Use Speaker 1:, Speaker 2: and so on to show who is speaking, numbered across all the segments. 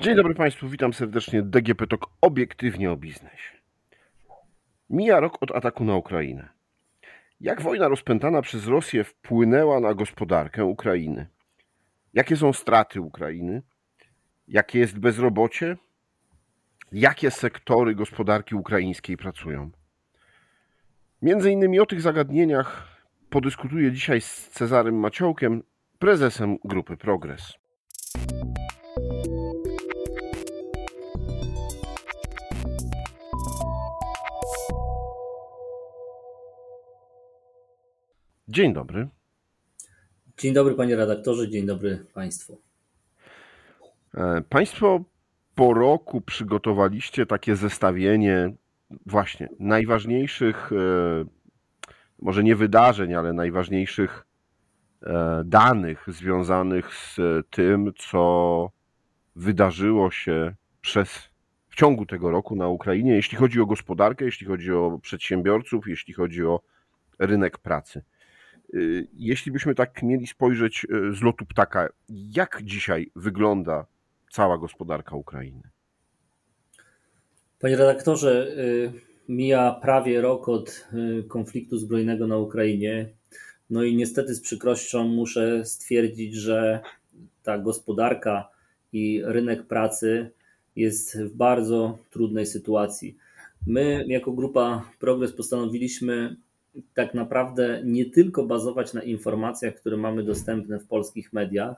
Speaker 1: Dzień dobry Państwu, witam serdecznie. DGP TOK obiektywnie o biznesie. Mija rok od ataku na Ukrainę. Jak wojna rozpętana przez Rosję wpłynęła na gospodarkę Ukrainy? Jakie są straty Ukrainy? Jakie jest bezrobocie? Jakie sektory gospodarki ukraińskiej pracują? Między innymi o tych zagadnieniach podyskutuję dzisiaj z Cezarym Maciołkiem, prezesem grupy Progres. Dzień dobry.
Speaker 2: Dzień dobry panie redaktorze, dzień dobry państwu.
Speaker 1: E, państwo po roku przygotowaliście takie zestawienie właśnie najważniejszych, e, może nie wydarzeń, ale najważniejszych e, danych związanych z tym, co wydarzyło się przez w ciągu tego roku na Ukrainie, jeśli chodzi o gospodarkę, jeśli chodzi o przedsiębiorców, jeśli chodzi o rynek pracy. Y, jeśli byśmy tak mieli spojrzeć y, z lotu ptaka, jak dzisiaj wygląda cała gospodarka Ukrainy?
Speaker 2: Panie redaktorze, y, mija prawie rok od konfliktu zbrojnego na Ukrainie. No i niestety z przykrością muszę stwierdzić, że ta gospodarka i rynek pracy jest w bardzo trudnej sytuacji. My, jako grupa Progres, postanowiliśmy tak naprawdę nie tylko bazować na informacjach, które mamy dostępne w polskich mediach,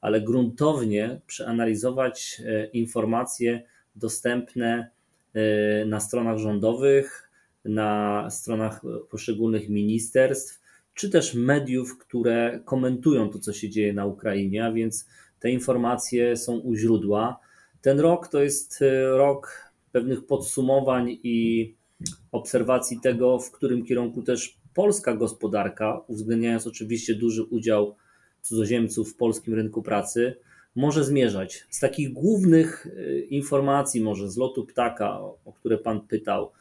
Speaker 2: ale gruntownie przeanalizować e, informacje dostępne e, na stronach rządowych, na stronach poszczególnych ministerstw, czy też mediów, które komentują to, co się dzieje na Ukrainie, a więc te informacje są u źródła. Ten rok to jest e, rok pewnych podsumowań i obserwacji tego, w którym kierunku też polska gospodarka, uwzględniając oczywiście duży udział cudzoziemców w polskim rynku pracy, może zmierzać. Z takich głównych e, informacji, może z lotu ptaka, o które Pan pytał,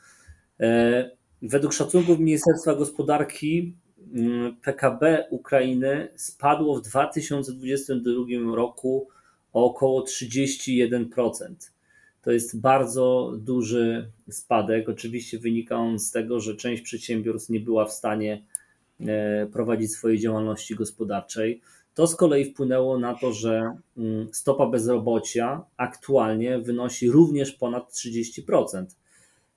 Speaker 2: e, według szacunków Ministerstwa Gospodarki mm, PKB Ukrainy spadło w 2022 roku o około 31%. To jest bardzo duży spadek. Oczywiście wynika on z tego, że część przedsiębiorstw nie była w stanie e, prowadzić swojej działalności gospodarczej. To z kolei wpłynęło na to, że mm, stopa bezrobocia aktualnie wynosi również ponad 30%.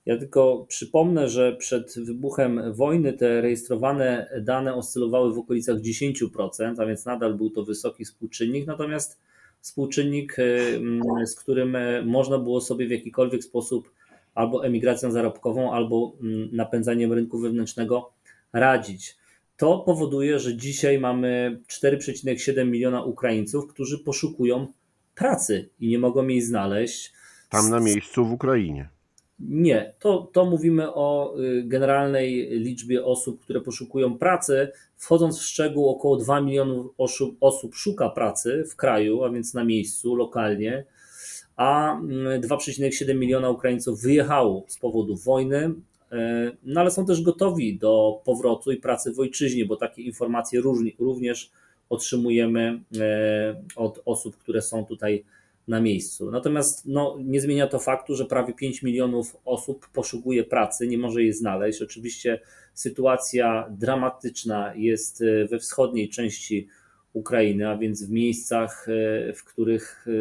Speaker 2: Ja tylko przypomnę, że przed wybuchem wojny te rejestrowane dane oscylowały w okolicach 10%, a więc nadal był to wysoki współczynnik, natomiast współczynnik, y, mm, z którym e, można było sobie w jakikolwiek sposób albo emigracją zarobkową, albo mm, napędzaniem rynku wewnętrznego radzić. To powoduje, że dzisiaj mamy 4,7 miliona Ukraińców, którzy poszukują pracy i nie mogą jej znaleźć.
Speaker 1: Tam na miejscu w Ukrainie.
Speaker 2: Nie, to, to mówimy o y, generalnej liczbie osób, które poszukują pracy. Wchodząc w szczegół, około 2 milionów osób, osób szuka pracy w kraju, a więc na miejscu, lokalnie, a 2,7 mm, miliona Ukraińców wyjechało z powodu wojny, y, no ale są też gotowi do powrotu i pracy w ojczyźnie, bo takie informacje również otrzymujemy y, od osób, które są tutaj na miejscu. Natomiast no, nie zmienia to faktu, że prawie 5 milionów osób poszukuje pracy, nie może jej znaleźć. Oczywiście sytuacja dramatyczna jest e, we wschodniej części Ukrainy, a więc w miejscach, e, w których e,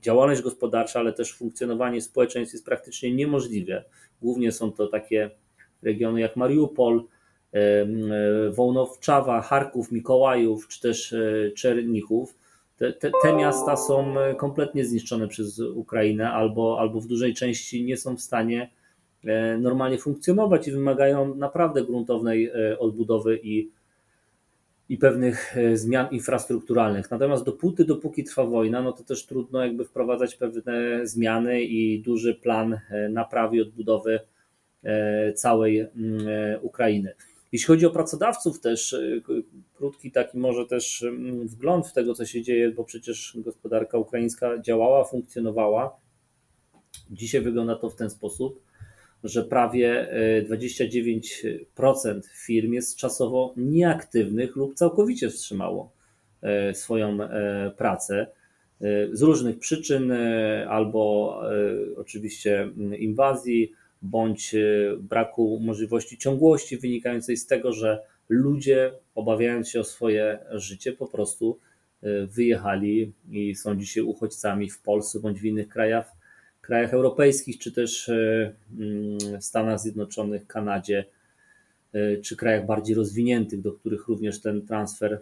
Speaker 2: działalność gospodarcza, ale też funkcjonowanie społeczeństw jest praktycznie niemożliwe. Głównie są to takie regiony jak Mariupol, Wołnowczawa, Charków, Mikołajów czy też Czernichów te, te, te, miasta są e, kompletnie zniszczone przez Ukrainę albo, albo w dużej części nie są w stanie e, normalnie funkcjonować i wymagają naprawdę gruntownej e, odbudowy i, i pewnych zmian infrastrukturalnych. Natomiast dopóty, dopóki trwa wojna, no to też trudno jakby wprowadzać pewne zmiany i duży plan naprawy i odbudowy całej mm, Ukrainy. Jeśli chodzi o pracodawców też, y, krótki taki może też mm, wgląd w tego, co się dzieje, bo przecież gospodarka ukraińska działała, funkcjonowała. Dzisiaj wygląda to w ten sposób, że prawie 29% y, firm jest czasowo nieaktywnych lub całkowicie wstrzymało y, swoją pracę. z różnych przyczyn, albo oczywiście inwazji, bądź braku możliwości ciągłości wynikającej z tego, że ludzie, obawiając się o swoje życie, po prostu wyjechali i są dzisiaj uchodźcami w Polsce bądź w innych krajach, krajach europejskich, czy też mm, w Stanach Zjednoczonych, Kanadzie, czy krajach bardziej rozwiniętych, do których również ten transfer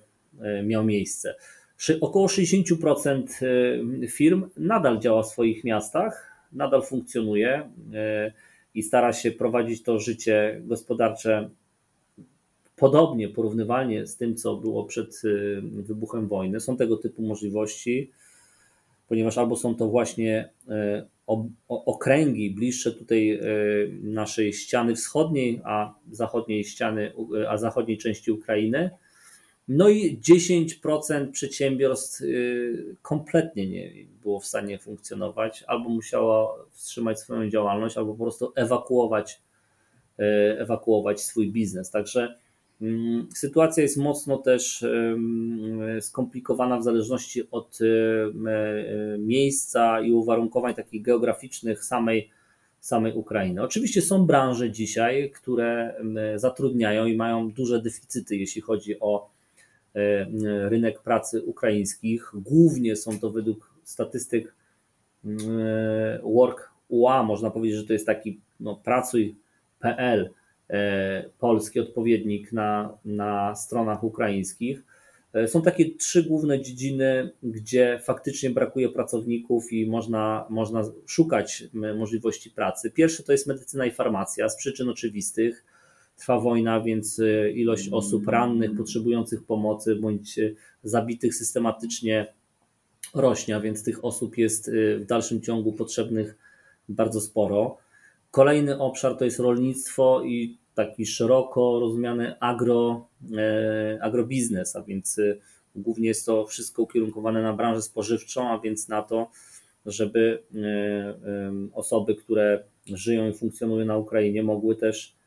Speaker 2: miał miejsce. Około 60% firm nadal działa w swoich miastach, nadal funkcjonuje i stara się prowadzić to życie gospodarcze podobnie, porównywalnie z tym, co było przed y, wybuchem wojny. Są tego typu możliwości, ponieważ albo są to właśnie y, okręgi bliższe tutaj y, naszej ściany wschodniej, a zachodniej ściany, a zachodniej części Ukrainy. No i 10% przedsiębiorstw kompletnie nie było w stanie funkcjonować, albo musiało wstrzymać swoją działalność, albo po prostu ewakuować, ewakuować swój biznes. Także Mm, sytuacja jest mocno też skomplikowana w zależności od miejsca i uwarunkowań takich geograficznych samej, samej Ukrainy. Oczywiście są branże dzisiaj, które zatrudniają i mają duże deficyty, jeśli chodzi o rynek pracy ukraińskich. Głównie są to według statystyk Work.ua, można powiedzieć, że to jest taki no, pracuj.pl E, polski odpowiednik na, na stronach ukraińskich. E, są takie trzy główne dziedziny, gdzie faktycznie brakuje pracowników i można, można szukać możliwości pracy. Pierwsze to jest medycyna i farmacja z przyczyn oczywistych. Trwa wojna, więc e, ilość osób rannych, potrzebujących pomocy bądź zabitych systematycznie rośnie, a więc tych osób jest w dalszym ciągu potrzebnych bardzo sporo. Kolejny obszar to jest rolnictwo i taki szeroko rozumiany agro, e, agrobiznes, a więc głównie jest to wszystko ukierunkowane na branżę spożywczą, a więc na to, żeby osoby, które żyją i funkcjonują na Ukrainie, mogły też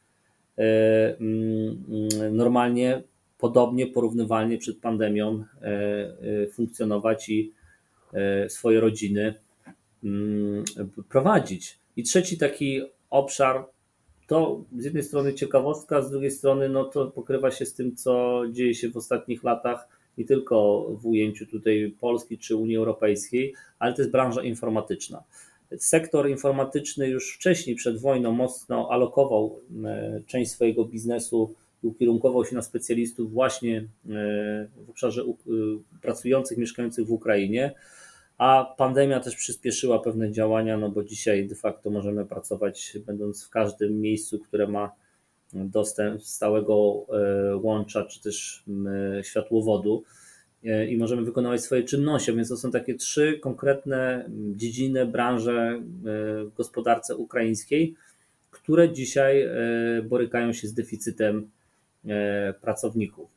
Speaker 2: normalnie, podobnie, porównywalnie przed pandemią funkcjonować i swoje rodziny prowadzić. I trzeci taki obszar to z jednej strony ciekawostka, z drugiej strony no to pokrywa się z tym, co dzieje się w ostatnich latach, nie tylko w ujęciu tutaj Polski czy Unii Europejskiej, ale to jest branża informatyczna. Sektor informatyczny już wcześniej, przed wojną, mocno alokował e, część swojego biznesu i ukierunkował się na specjalistów właśnie e, w obszarze e, pracujących, mieszkających w Ukrainie. A pandemia też przyspieszyła pewne działania, no bo dzisiaj de facto możemy pracować będąc w każdym miejscu, które ma dostęp stałego łącza czy też światłowodu i możemy wykonywać swoje czynności. Więc to są takie trzy konkretne dziedziny, branże e, w gospodarce ukraińskiej, które dzisiaj borykają się z deficytem pracowników.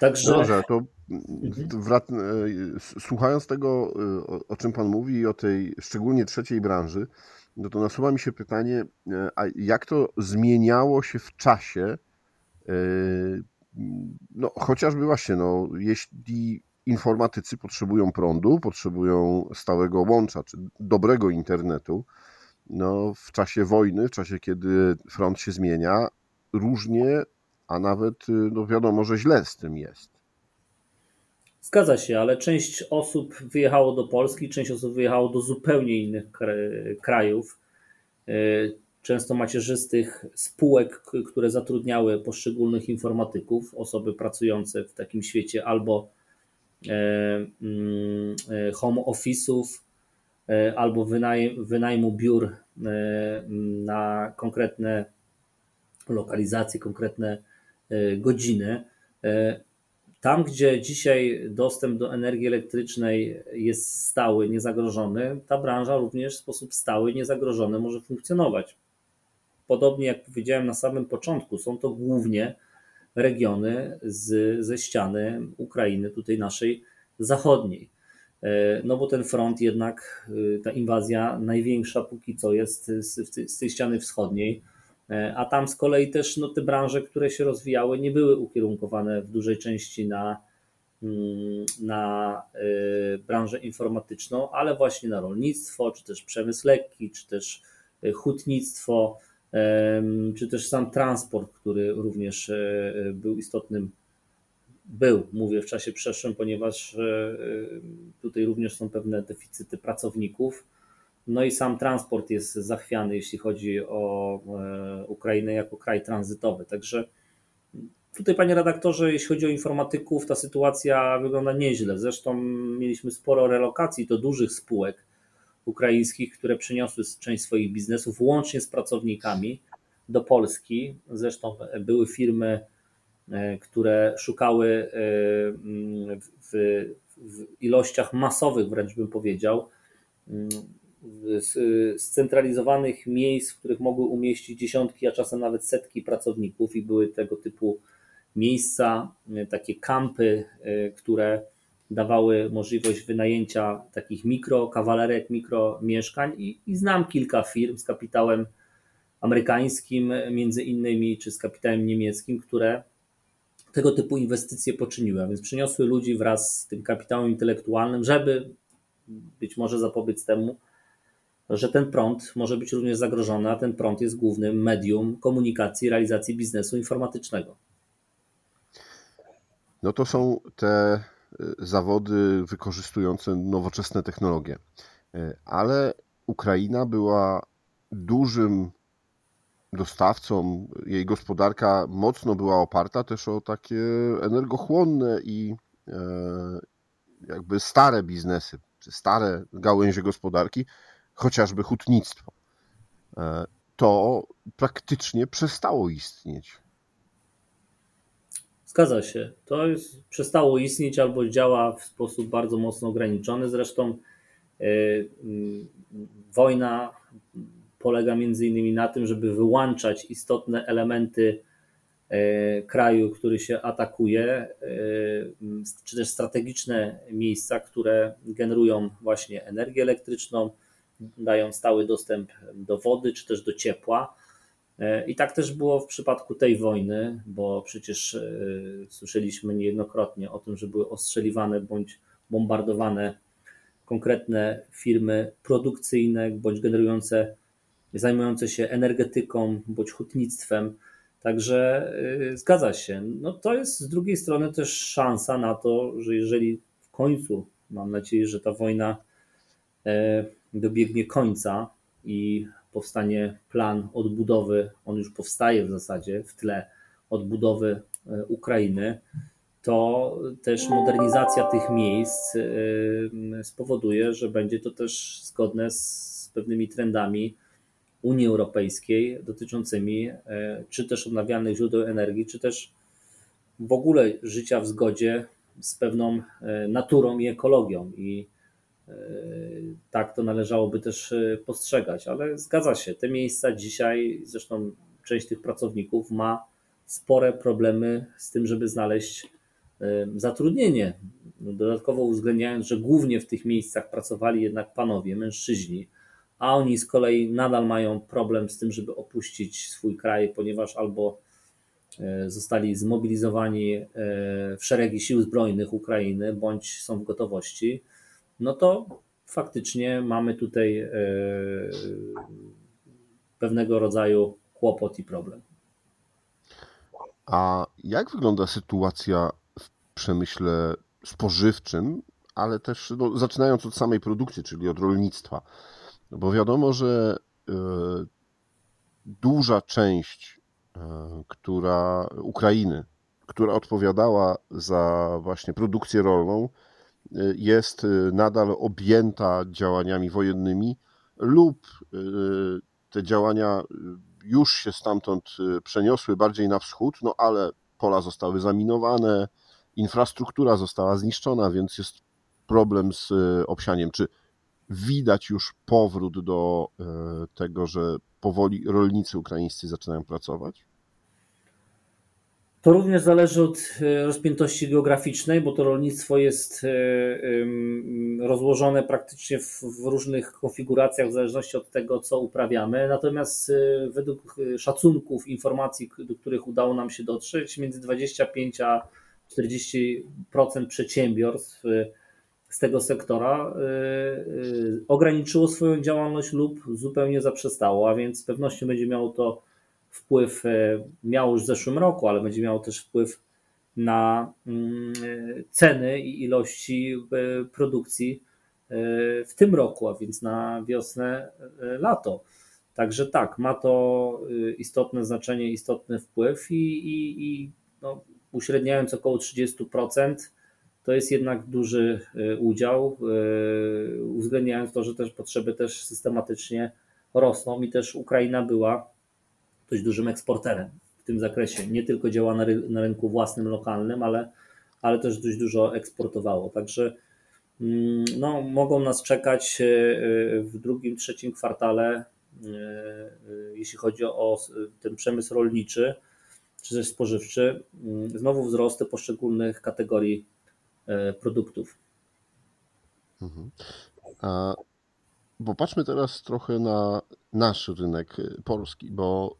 Speaker 1: Także... Dobrze, to. E, słuchając tego, e, o czym Pan mówi i o tej szczególnie trzeciej branży, no to nasuwa mi się pytanie, e, a jak to zmieniało się w czasie, no chociażby właśnie, no jeśli informatycy potrzebują prądu, potrzebują stałego łącza, czy dobrego internetu, no w czasie wojny, w czasie kiedy front się zmienia, różnie, a nawet no wiadomo, że źle z tym jest.
Speaker 2: Zgadza się, ale część osób wyjechało do Polski, część osób wyjechało do zupełnie innych krajów, e, często macierzystych spółek, które zatrudniały poszczególnych informatyków, osoby pracujące w takim świecie albo e, mm, e, home office'ów, albo wynajmu biur na konkretne lokalizacje, konkretne godziny. Tam, gdzie dzisiaj dostęp do energii elektrycznej jest stały, niezagrożony, ta branża również w sposób stały, niezagrożony może funkcjonować. Podobnie jak powiedziałem na samym początku, są to głównie regiony z, ze ściany Ukrainy, tutaj naszej zachodniej. E, no bo ten front jednak, e, ta inwazja największa póki co jest z, z tej ściany wschodniej E, a tam z kolei też no, te branże, które się rozwijały, nie były ukierunkowane w dużej części na, mm, na branżę informatyczną, ale właśnie na rolnictwo, czy też przemysł lekki, czy też hutnictwo, czy też sam transport, który również był istotnym był, mówię w czasie przeszłym, ponieważ e, tutaj również są pewne deficyty pracowników. No i sam transport jest zachwiany, jeśli chodzi o e, Ukrainę jako kraj tranzytowy. Także tutaj, panie redaktorze, jeśli chodzi o informatyków, ta sytuacja wygląda nieźle. Zresztą mieliśmy sporo relokacji do dużych spółek ukraińskich, które przyniosły część swoich biznesów, łącznie z pracownikami, do Polski. Zresztą były firmy E, które szukały e, w, w ilościach masowych, wręcz bym powiedział, scentralizowanych miejsc, w których mogły umieścić dziesiątki, a czasem nawet setki pracowników, i były tego typu miejsca, e, takie kampy, które dawały możliwość wynajęcia takich mikro kawalerek, mikro mieszkań i, i znam kilka firm z kapitałem amerykańskim między innymi, czy z kapitałem niemieckim, które tego typu inwestycje poczyniły, a więc przyniosły ludzi wraz z tym kapitałem intelektualnym, żeby być może zapobiec temu, że ten prąd może być również zagrożony, a ten prąd jest głównym medium komunikacji, realizacji biznesu informatycznego.
Speaker 1: No to są te zawody wykorzystujące nowoczesne technologie. Y, ale Ukraina była dużym dostawcą, jej gospodarka mocno była oparta też o takie energochłonne i e, jakby stare biznesy, czy stare gałęzie gospodarki, chociażby hutnictwo. To praktycznie przestało istnieć.
Speaker 2: Zgadza się. To jest, przestało istnieć albo działa w sposób bardzo mocno ograniczony. Zresztą yy, yy, wojna polega między innymi na tym, żeby wyłączać istotne elementy e, kraju, który się atakuje, czy też strategiczne miejsca, które generują właśnie energię elektryczną, dają stały dostęp do wody, czy też do ciepła. E, I tak też było w przypadku tej wojny, bo przecież słyszeliśmy niejednokrotnie o tym, że były ostrzeliwane bądź bombardowane konkretne firmy produkcyjne bądź generujące zajmujące się energetyką bądź hutnictwem. Także y, zgadza się. No to jest z drugiej strony też szansa na to, że jeżeli w końcu, mam nadzieję, że ta wojna e, dobiegnie końca i powstanie plan odbudowy, on już powstaje w zasadzie w tle odbudowy e, Ukrainy, to też modernizacja tych miejsc e, spowoduje, że będzie to też zgodne z pewnymi trendami Unii Europejskiej dotyczącymi e, czy też odnawialnych źródeł energii, czy też w ogóle życia w zgodzie z pewną naturą i ekologią. I tak to należałoby też postrzegać, ale zgadza się, te miejsca dzisiaj, zresztą część tych pracowników ma spore problemy z tym, żeby znaleźć zatrudnienie. Dodatkowo uwzględniając, że głównie w tych miejscach pracowali jednak panowie, mężczyźni, a oni z kolei nadal mają problem z tym, żeby opuścić swój kraj, ponieważ albo e, zostali zmobilizowani e, w szeregi sił zbrojnych Ukrainy, bądź są w gotowości, no to faktycznie mamy tutaj e, pewnego rodzaju kłopot i problem.
Speaker 1: A jak wygląda sytuacja w przemyśle spożywczym, ale też no, zaczynając od samej produkcji, czyli od rolnictwa? No bo wiadomo, że e, duża część e, która, Ukrainy, która odpowiadała za właśnie produkcję rolną, jest nadal objęta działaniami wojennymi lub te działania już się stamtąd przeniosły bardziej na wschód, no ale pola zostały zaminowane, infrastruktura została zniszczona, więc jest problem z obsianiem. Czy widać już powrót do tego, że powoli rolnicy ukraińscy zaczynają pracować?
Speaker 2: To również zależy od e, rozpiętości geograficznej, bo to rolnictwo jest e, rozłożone praktycznie w, różnych konfiguracjach w zależności od tego, co uprawiamy. Natomiast według szacunków, informacji, do których udało nam się dotrzeć, między 25 a 40% przedsiębiorstw z tego sektora ograniczyło swoją działalność lub zupełnie zaprzestało, a więc z pewnością będzie miało to wpływ, miało już w zeszłym roku, ale będzie miało też wpływ na mm, ceny i ilości produkcji w tym roku, a więc na wiosnę, lato. Także tak, ma to istotne znaczenie, istotny wpływ i, i, i no, uśredniając około 30%, to jest jednak duży udział, uwzględniając to, że też potrzeby też systematycznie rosną i też Ukraina była dość dużym eksporterem w tym zakresie. Nie tylko działa na, ry na rynku własnym, lokalnym, ale, ale też dość dużo eksportowało. Także mm, no, mogą nas czekać w drugim, trzecim kwartale E, e, jeśli chodzi o ten przemysł rolniczy czy też spożywczy, mm, znowu wzrosty poszczególnych kategorii e, produktów.
Speaker 1: Mhm. A popatrzmy teraz trochę na nasz rynek polski, bo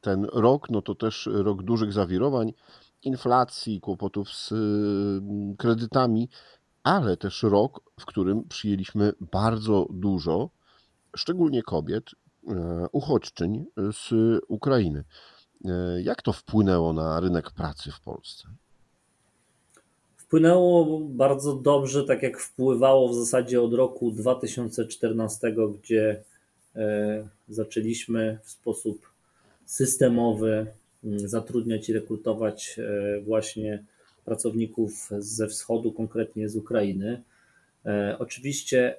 Speaker 1: ten rok, no to też rok dużych zawirowań, inflacji, kłopotów z mm, kredytami, ale też rok, w którym przyjęliśmy bardzo dużo szczególnie kobiet, e, uchodźczyń z Ukrainy. E, jak to wpłynęło na rynek pracy w Polsce?
Speaker 2: Wpłynęło bardzo dobrze, tak jak wpływało w zasadzie od roku 2014, gdzie zaczęliśmy w sposób systemowy zatrudniać i rekrutować właśnie pracowników ze wschodu, konkretnie z Ukrainy. Oczywiście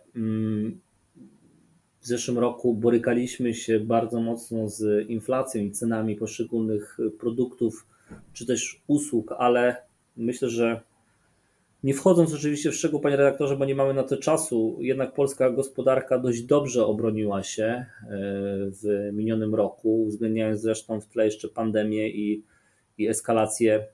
Speaker 2: w zeszłym roku borykaliśmy się bardzo mocno z inflacją i cenami poszczególnych produktów czy też usług, ale myślę, że nie wchodząc oczywiście w szczegół, panie redaktorze, bo nie mamy na to czasu, jednak polska gospodarka dość dobrze obroniła się e, w minionym roku, uwzględniając zresztą w tle jeszcze pandemię i, i eskalację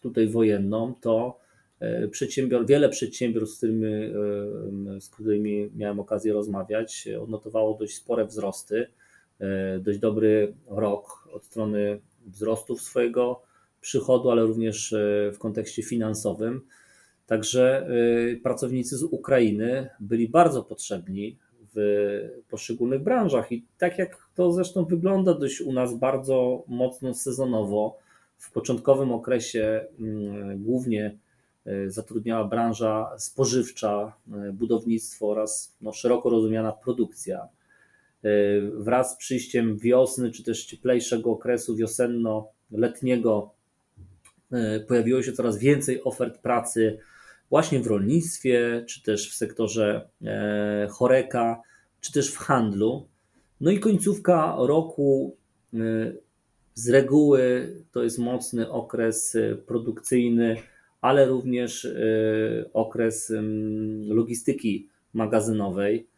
Speaker 2: tutaj wojenną, to E, przedsiębior, wiele przedsiębiorstw, z którymi, e, z którymi miałem okazję rozmawiać, odnotowało dość spore wzrosty, dość dobry rok od strony wzrostów swojego przychodu, ale również w kontekście finansowym. Także pracownicy z Ukrainy byli bardzo potrzebni w poszczególnych branżach i tak jak to zresztą wygląda dość u nas bardzo mocno sezonowo, w początkowym okresie mm, głównie E, zatrudniała branża spożywcza, e, budownictwo oraz no, szeroko rozumiana produkcja. Wraz z przyjściem wiosny, czy też cieplejszego okresu wiosenno-letniego, pojawiło się coraz więcej ofert pracy właśnie w rolnictwie, czy też w sektorze choreka, czy też w handlu. No i końcówka roku z reguły to jest mocny okres produkcyjny ale również okres logistyki magazynowej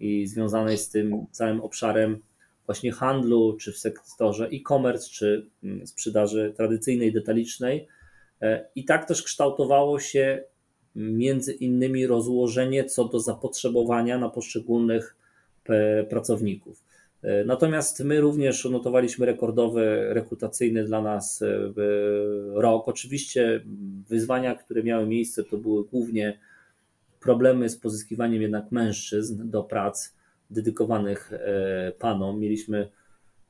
Speaker 2: i związanej z tym całym obszarem właśnie handlu, czy w sektorze e-commerce, czy sprzedaży tradycyjnej, detalicznej. E, I tak też kształtowało się między innymi rozłożenie co do zapotrzebowania na poszczególnych e, pracowników. E, natomiast my również notowaliśmy rekordowy rekrutacyjny dla nas e, rok. Oczywiście wyzwania, które miały miejsce, to były głównie problemy z pozyskiwaniem jednak mężczyzn do prac dedykowanych panom. Mieliśmy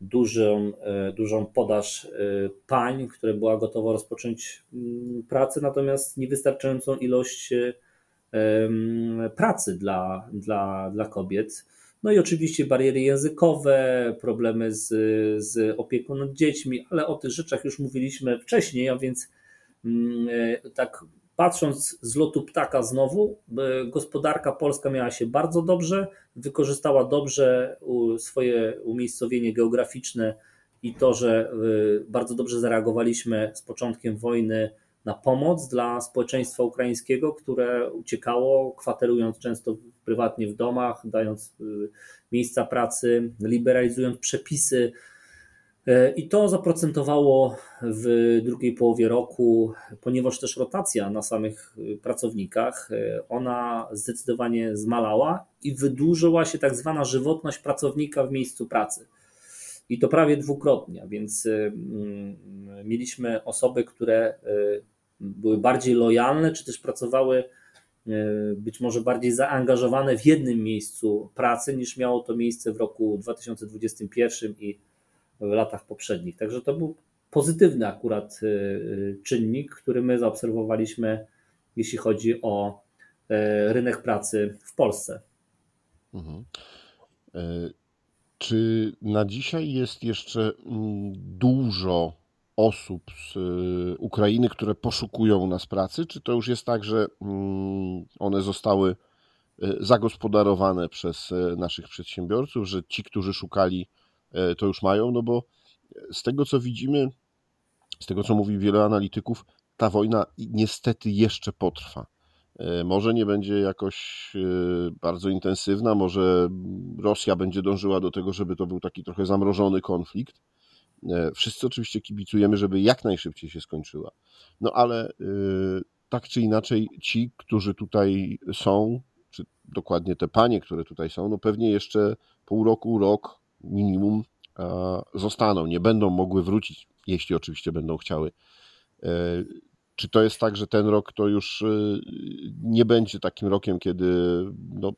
Speaker 2: dużą, dużą podaż pań, która była gotowa rozpocząć mm, pracę, natomiast niewystarczającą ilość pracy dla, dla, dla kobiet. No i oczywiście bariery językowe, problemy z, z opieką nad dziećmi, ale o tych rzeczach już mówiliśmy wcześniej, a więc mm, e, tak patrząc z lotu ptaka znowu, gospodarka polska miała się bardzo dobrze, wykorzystała dobrze swoje umiejscowienie geograficzne i to, że e, bardzo dobrze zareagowaliśmy z początkiem wojny na pomoc dla społeczeństwa ukraińskiego, które uciekało, kwaterując często prywatnie w domach, dając y, miejsca pracy, liberalizując przepisy. E, I to zaprocentowało w drugiej połowie roku, ponieważ też rotacja na samych y, pracownikach, e, ona zdecydowanie zmalała i wydłużyła się tak zwana żywotność pracownika w miejscu pracy. i to prawie dwukrotnie, więc mm, mieliśmy osoby, które były bardziej lojalne, czy też pracowały być może bardziej zaangażowane w jednym miejscu pracy niż miało to miejsce w roku 2021 i w latach poprzednich. Także to był pozytywny akurat czynnik, który my zaobserwowaliśmy, jeśli chodzi o rynek pracy w Polsce. Mhm.
Speaker 1: Czy na dzisiaj jest jeszcze mm, dużo osób z y, Ukrainy, które poszukują u nas pracy? Czy to już jest tak, że mm, one zostały y, zagospodarowane przez y, naszych przedsiębiorców, że ci, którzy szukali, to już mają? No bo z tego, co widzimy, z tego, co mówi wiele analityków, ta wojna niestety jeszcze potrwa. E, może nie będzie jakoś e, bardzo intensywna, może Rosja będzie dążyła do tego, żeby to był taki trochę zamrożony konflikt. E, wszyscy oczywiście kibicujemy, żeby jak najszybciej się skończyła. No ale tak czy inaczej, ci, którzy tutaj są, czy dokładnie te panie, które tutaj są, no pewnie jeszcze pół roku, rok minimum zostaną, nie będą mogły wrócić, jeśli oczywiście będą chciały czy to jest tak, że ten rok to już y, nie będzie takim rokiem, kiedy no,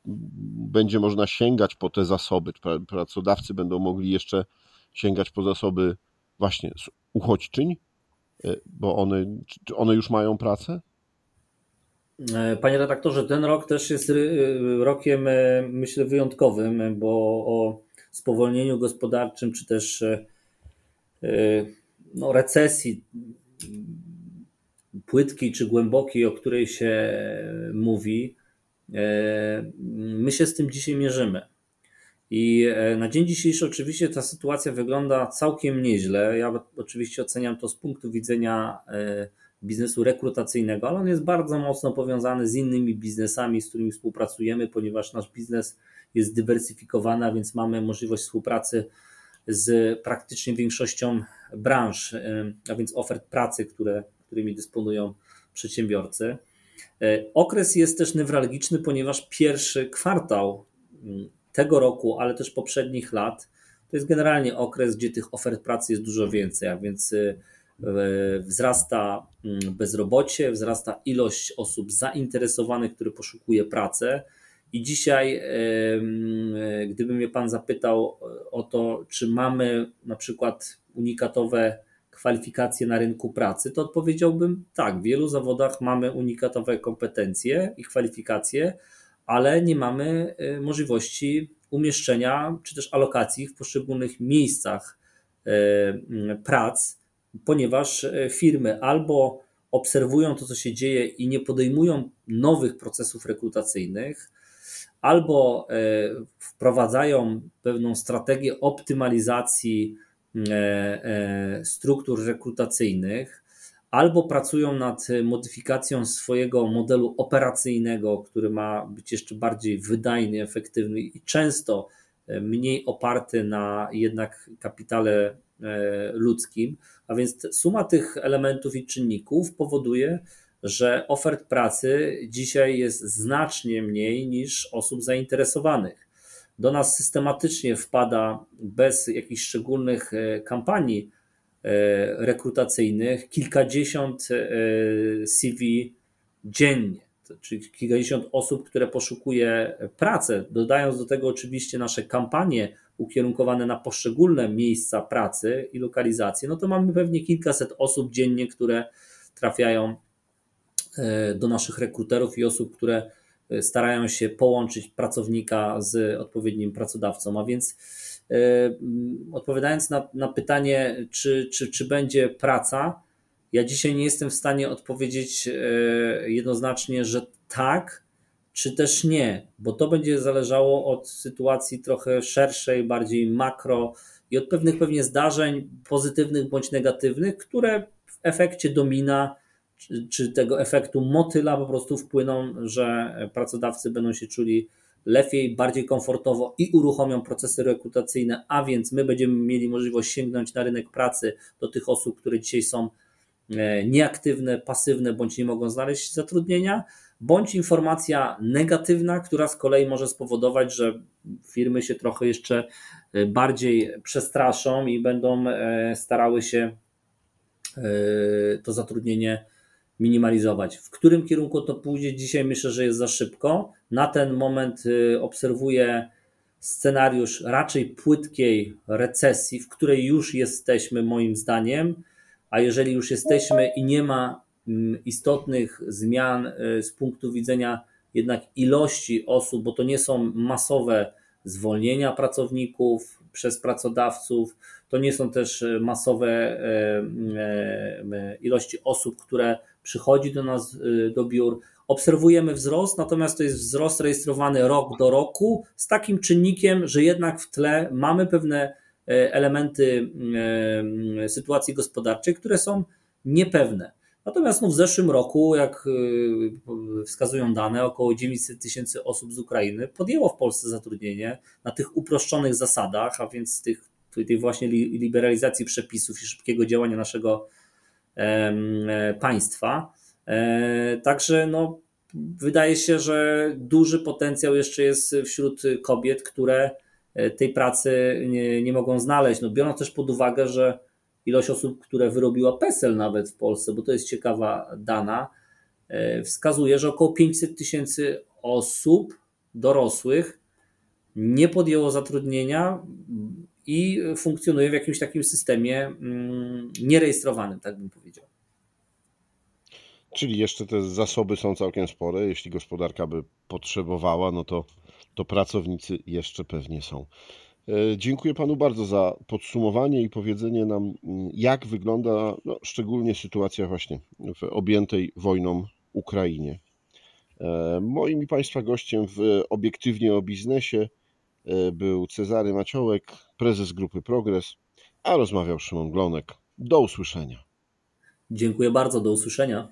Speaker 1: będzie można sięgać po te zasoby? Pracodawcy będą mogli jeszcze sięgać po zasoby właśnie uchodźczyń, y, bo one, czy one już mają pracę?
Speaker 2: E, panie redaktorze, ten rok też jest rokiem, e, myślę, wyjątkowym, bo o spowolnieniu gospodarczym, czy też e, no, recesji płytkiej czy głębokiej, o której się mówi, e, my się z tym dzisiaj mierzymy. I e, na dzień dzisiejszy oczywiście ta sytuacja wygląda całkiem nieźle. Ja oczywiście oceniam to z punktu widzenia e, biznesu rekrutacyjnego, ale on jest bardzo mocno powiązany z innymi biznesami, z którymi współpracujemy, ponieważ nasz biznes jest dywersyfikowany, a więc mamy możliwość współpracy z praktycznie większością branż, a więc ofert pracy, które, którymi dysponują przedsiębiorcy. E, okres jest też newralgiczny, ponieważ pierwszy kwartał mm, tego roku, ale też poprzednich lat, to jest generalnie okres, gdzie tych ofert pracy jest dużo więcej, a więc e, wzrasta mm, bezrobocie, wzrasta ilość osób zainteresowanych, które poszukuje pracy. I dzisiaj, e, gdyby mnie Pan zapytał o to, czy mamy na przykład unikatowe kwalifikacje na rynku pracy, to odpowiedziałbym tak, w wielu zawodach mamy unikatowe kompetencje i kwalifikacje, ale nie mamy y, możliwości umieszczenia czy też alokacji w poszczególnych miejscach y, prac, ponieważ firmy albo obserwują to, co się dzieje i nie podejmują nowych procesów rekrutacyjnych, albo wprowadzają pewną strategię optymalizacji E, e, struktur rekrutacyjnych, albo pracują nad modyfikacją swojego modelu operacyjnego, który ma być jeszcze bardziej wydajny, efektywny i często e, mniej oparty na jednak kapitale ludzkim. A więc suma tych elementów i czynników powoduje, że ofert pracy dzisiaj jest znacznie mniej niż osób zainteresowanych do nas systematycznie wpada bez jakichś szczególnych e, kampanii e, rekrutacyjnych kilkadziesiąt e, CV dziennie, czyli kilkadziesiąt osób, które poszukuje pracę. Dodając do tego oczywiście nasze kampanie ukierunkowane na poszczególne miejsca pracy i lokalizacje, no to mamy pewnie kilkaset osób dziennie, które trafiają do naszych rekruterów i osób, które starają się połączyć pracownika z odpowiednim pracodawcą. A więc e, odpowiadając na, na pytanie, czy, czy, czy będzie praca, ja dzisiaj nie jestem w stanie odpowiedzieć e, jednoznacznie, że tak, czy też nie, bo to będzie zależało od sytuacji trochę szerszej, bardziej makro i od pewnych pewnie zdarzeń pozytywnych bądź negatywnych, które w efekcie domina czy, tego efektu motyla po prostu wpłyną, że pracodawcy będą się czuli lepiej, bardziej komfortowo i uruchomią procesy rekrutacyjne, a więc my będziemy mieli możliwość sięgnąć na rynek pracy do tych osób, które dzisiaj są e, nieaktywne, pasywne bądź nie mogą znaleźć zatrudnienia, bądź informacja negatywna, która z kolei może spowodować, że firmy się trochę jeszcze e, bardziej przestraszą i będą e, starały się to zatrudnienie minimalizować. W którym kierunku to pójdzie dzisiaj myślę, że jest za szybko. Na ten moment obserwuję scenariusz raczej płytkiej recesji, w której już jesteśmy moim zdaniem, a jeżeli już jesteśmy i nie ma Mm, istotnych zmian y, z punktu widzenia jednak ilości osób, bo to nie są masowe zwolnienia pracowników przez pracodawców, to nie są też y, masowe y, ilości osób, które przychodzi do nas do biur. Obserwujemy wzrost, natomiast to jest wzrost rejestrowany rok do roku z takim czynnikiem, że jednak w tle mamy pewne elementy sytuacji gospodarczej, które są niepewne. Natomiast no, w zeszłym roku, jak y, wskazują dane, około 900 tysięcy osób z Ukrainy podjęło w Polsce zatrudnienie na tych uproszczonych zasadach, a więc tych, tej właśnie liberalizacji przepisów i szybkiego działania naszego państwa. E, także no, wydaje się, że duży potencjał jeszcze jest wśród kobiet, które e, tej pracy nie, nie mogą znaleźć. No, biorąc też pod uwagę, że ilość osób, które wyrobiła PESEL nawet w Polsce, bo to jest ciekawa dana, e, wskazuje, że około 500 tysięcy osób dorosłych nie podjęło zatrudnienia i funkcjonuje w jakimś takim systemie mm, nierejestrowanym, tak bym powiedział.
Speaker 1: Czyli jeszcze te zasoby są całkiem spore. Jeśli gospodarka by potrzebowała, no to, to pracownicy jeszcze pewnie są. E, dziękuję Panu bardzo za podsumowanie i powiedzenie nam, mm, jak wygląda no, szczególnie sytuacja właśnie w objętej wojną Ukrainie. E, moim i Państwa gościem w Obiektywnie o Biznesie e, był Cezary Maciołek, prezes Grupy Progres, a rozmawiał Szymon Glonek. Do usłyszenia.
Speaker 2: Dziękuję bardzo, do usłyszenia.